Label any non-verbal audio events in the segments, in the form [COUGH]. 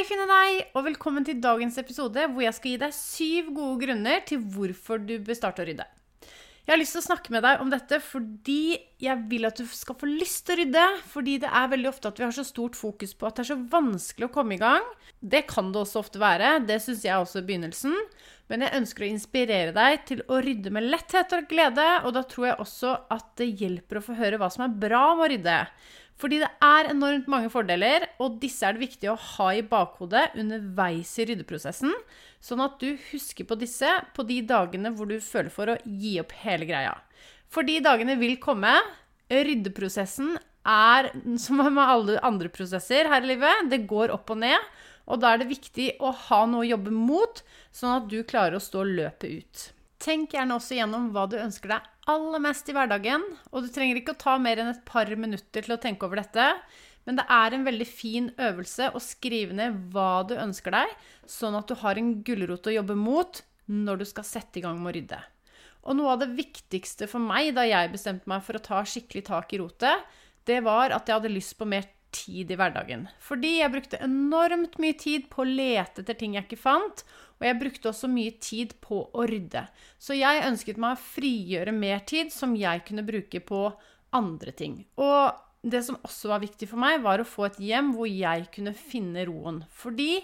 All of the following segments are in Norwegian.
Hei, finne deg, og velkommen til dagens episode hvor jeg skal gi deg syv gode grunner til hvorfor du bør starte å rydde. Jeg har lyst til å snakke med deg om dette fordi jeg vil at du skal få lyst til å rydde. Fordi det er veldig ofte at vi har så stort fokus på at det er så vanskelig å komme i gang. Det kan det også ofte være. Det syns jeg også i begynnelsen. Men jeg ønsker å inspirere deg til å rydde med letthet og glede. Og da tror jeg også at det hjelper å få høre hva som er bra med å rydde. Fordi det er enormt mange fordeler, og disse er det viktig å ha i bakhodet underveis i ryddeprosessen, sånn at du husker på disse på de dagene hvor du føler for å gi opp hele greia. For de dagene vil komme. Ryddeprosessen er som med alle andre prosesser her i livet. Det går opp og ned. Og da er det viktig å ha noe å jobbe mot, sånn at du klarer å stå løpet ut. Tenk gjerne også gjennom hva du ønsker deg aller mest i hverdagen. Og du trenger ikke å ta mer enn et par minutter til å tenke over dette. Men det er en veldig fin øvelse å skrive ned hva du ønsker deg, sånn at du har en gulrot å jobbe mot når du skal sette i gang med å rydde. Og noe av det viktigste for meg da jeg bestemte meg for å ta skikkelig tak i rotet, det var at jeg hadde lyst på mer tid i hverdagen. Fordi jeg brukte enormt mye tid på å lete etter ting jeg ikke fant, og jeg brukte også mye tid på å rydde. Så jeg ønsket meg å frigjøre mer tid som jeg kunne bruke på andre ting. Og det som også var viktig for meg, var å få et hjem hvor jeg kunne finne roen. Fordi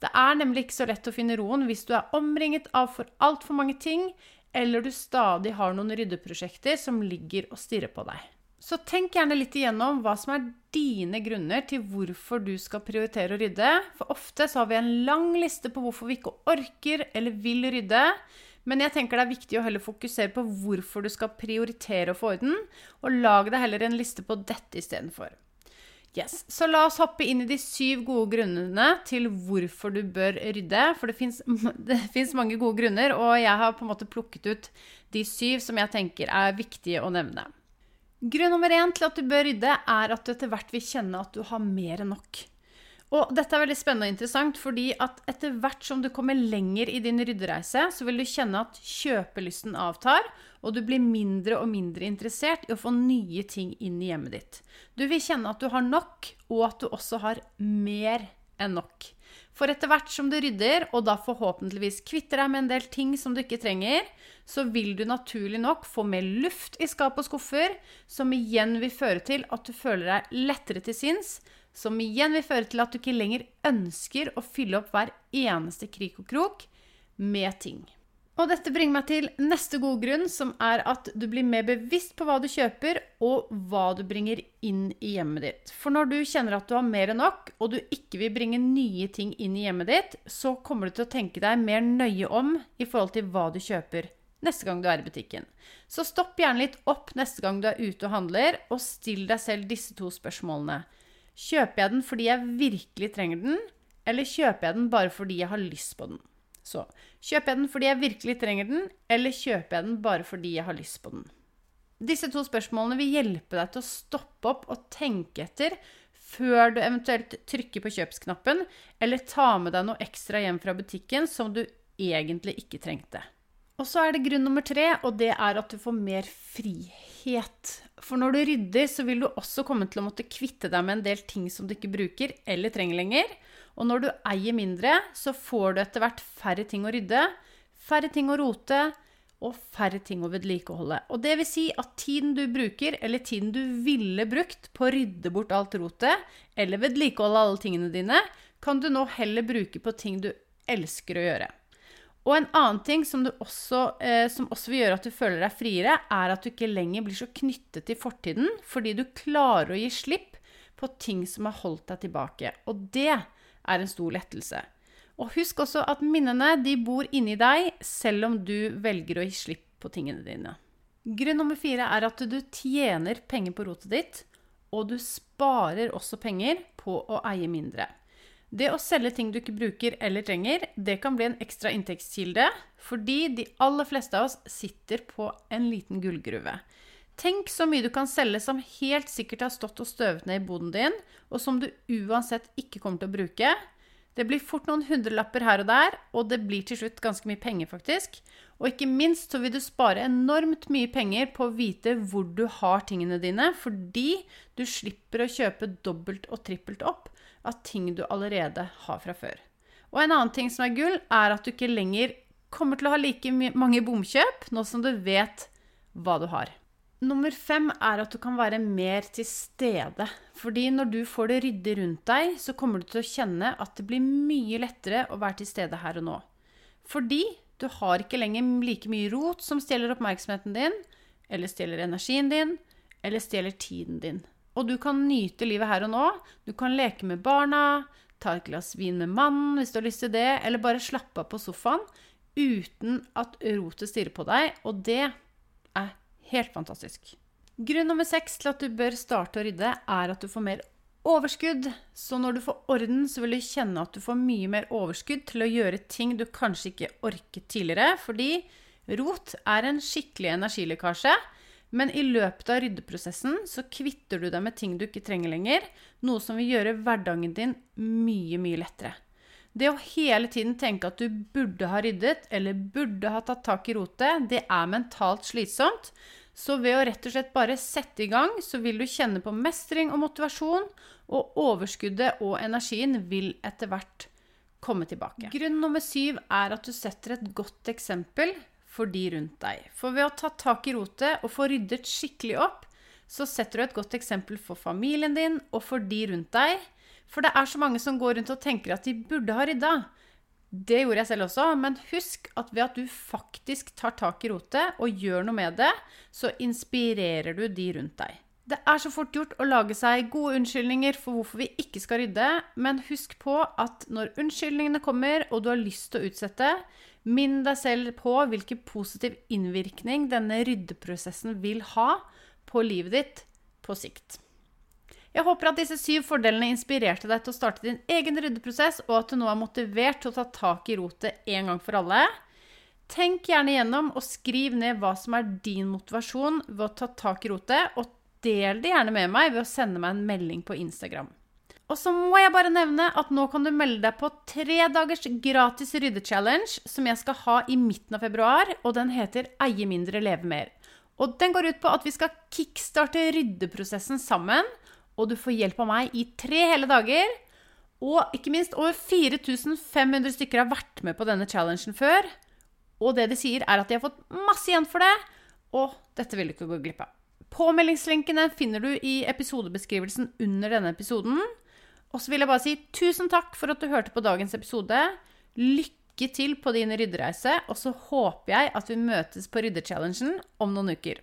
det er nemlig ikke så lett å finne roen hvis du er omringet av for altfor mange ting, eller du stadig har noen ryddeprosjekter som ligger og stirrer på deg. Så tenk gjerne litt igjennom hva som er dine grunner til hvorfor du skal prioritere å rydde. For ofte så har vi en lang liste på hvorfor vi ikke orker eller vil rydde. Men jeg tenker det er viktig å heller fokusere på hvorfor du skal prioritere å få orden, og lag deg heller en liste på dette istedenfor. Yes. Så la oss hoppe inn i de syv gode grunnene til hvorfor du bør rydde. For det fins [LAUGHS] mange gode grunner, og jeg har på en måte plukket ut de syv som jeg tenker er viktige å nevne. Grunn nummer én til at du bør rydde, er at du etter hvert vil kjenne at du har mer enn nok. Og dette er veldig spennende og interessant, fordi at etter hvert som du kommer lenger i din ryddereise, så vil du kjenne at kjøpelysten avtar, og du blir mindre og mindre interessert i å få nye ting inn i hjemmet ditt. Du vil kjenne at du har nok, og at du også har mer enn nok. For etter hvert som du rydder, og da forhåpentligvis kvitter deg med en del ting som du ikke trenger, så vil du naturlig nok få mer luft i skap og skuffer, som igjen vil føre til at du føler deg lettere til sinns, som igjen vil føre til at du ikke lenger ønsker å fylle opp hver eneste krik og krok med ting. Og dette bringer meg til neste gode grunn, som er at du blir mer bevisst på hva du kjøper, og hva du bringer inn i hjemmet ditt. For når du kjenner at du har mer enn nok, og du ikke vil bringe nye ting inn i hjemmet ditt, så kommer du til å tenke deg mer nøye om i forhold til hva du kjøper neste gang du er i butikken. Så stopp gjerne litt opp neste gang du er ute og handler, og still deg selv disse to spørsmålene. Kjøper jeg den fordi jeg virkelig trenger den, eller kjøper jeg den bare fordi jeg har lyst på den? Så kjøper jeg den fordi jeg virkelig trenger den, eller kjøper jeg den bare fordi jeg har lyst på den? Disse to spørsmålene vil hjelpe deg til å stoppe opp og tenke etter før du eventuelt trykker på kjøpsknappen, eller tar med deg noe ekstra hjem fra butikken som du egentlig ikke trengte. Og så er det grunn nummer tre, og det er at du får mer frihet. For når du rydder, så vil du også komme til å måtte kvitte deg med en del ting som du ikke bruker eller trenger lenger. Og når du eier mindre, så får du etter hvert færre ting å rydde, færre ting å rote og færre ting å vedlikeholde. Og det vil si at tiden du bruker, eller tiden du ville brukt på å rydde bort alt rotet, eller vedlikeholde alle tingene dine, kan du nå heller bruke på ting du elsker å gjøre. Og en annen ting som, også, eh, som, også, vil gjøre at du føler deg friere, er at du ikke lenger blir så knyttet til fortiden, fordi du klarer å gi slipp på ting som har holdt deg tilbake. Og det er en stor lettelse. Og husk også at minnene de bor inni deg, selv om du velger å gi slipp på tingene dine. Grunn nummer fire er at du tjener penger på rotet ditt, og du sparer også penger på å eie mindre. Det å selge ting du ikke bruker eller trenger, det kan bli en ekstra inntektskilde, fordi de aller fleste av oss sitter på en liten gullgruve. Tenk så mye du kan selge som helt sikkert har stått og støvet ned i boden din, og som du uansett ikke kommer til å bruke. Det blir fort noen hundrelapper her og der, og det blir til slutt ganske mye penger, faktisk. Og ikke minst så vil du spare enormt mye penger på å vite hvor du har tingene dine, fordi du slipper å kjøpe dobbelt og trippelt opp av ting du allerede har fra før. Og en annen ting som er gull, er at du ikke lenger kommer til å ha like mange bomkjøp nå som du vet hva du har. Nummer fem er at du kan være mer til stede. Fordi når du får det ryddig rundt deg, så kommer du til å kjenne at det blir mye lettere å være til stede her og nå. Fordi du har ikke lenger like mye rot som stjeler oppmerksomheten din, eller stjeler energien din, eller stjeler tiden din. Og du kan nyte livet her og nå. Du kan leke med barna, ta et glass vin med mannen hvis du har lyst til det, eller bare slappe av på sofaen uten at rotet stirrer på deg. Og det er helt fantastisk. Grunn nummer seks til at du bør starte å rydde, er at du får mer overskudd. Så når du får orden, så vil du kjenne at du får mye mer overskudd til å gjøre ting du kanskje ikke orket tidligere, fordi rot er en skikkelig energilekkasje. Men i løpet av ryddeprosessen så kvitter du deg med ting du ikke trenger lenger, noe som vil gjøre hverdagen din mye, mye lettere. Det å hele tiden tenke at du burde ha ryddet eller burde ha tatt tak i rotet, det er mentalt slitsomt. Så ved å rett og slett bare sette i gang, så vil du kjenne på mestring og motivasjon, og overskuddet og energien vil etter hvert komme tilbake. Grunn nummer syv er at du setter et godt eksempel for de rundt deg. For ved å ta tak i rotet og få ryddet skikkelig opp, så setter du et godt eksempel for familien din og for de rundt deg. For det er så mange som går rundt og tenker at de burde ha rydda. Det gjorde jeg selv også, men husk at ved at du faktisk tar tak i rotet og gjør noe med det, så inspirerer du de rundt deg. Det er så fort gjort å lage seg gode unnskyldninger for hvorfor vi ikke skal rydde, men husk på at når unnskyldningene kommer og du har lyst til å utsette, Minn deg selv på hvilken positiv innvirkning denne ryddeprosessen vil ha på livet ditt på sikt. Jeg håper at disse syv fordelene inspirerte deg til å starte din egen ryddeprosess, og at du nå er motivert til å ta tak i rotet en gang for alle. Tenk gjerne gjennom og skriv ned hva som er din motivasjon ved å ta tak i rotet, og del det gjerne med meg ved å sende meg en melding på Instagram. Og så må jeg bare nevne at nå kan du melde deg på tre dagers gratis ryddechallenge som jeg skal ha i midten av februar, og den heter Eie mindre, leve mer. Og den går ut på at vi skal kickstarte ryddeprosessen sammen, og du får hjelp av meg i tre hele dager. Og ikke minst, over 4500 stykker har vært med på denne challengen før. Og det de sier, er at de har fått masse igjen for det, og dette vil du ikke gå glipp av. Påmeldingslinkene finner du i episodebeskrivelsen under denne episoden. Og så vil jeg bare si tusen takk for at du hørte på dagens episode. Lykke til på din ryddereise, og så håper jeg at vi møtes på Ryddechallengen om noen uker.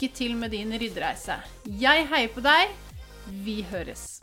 lykke til med din ryddereise. Jeg heier på deg. Vi høres.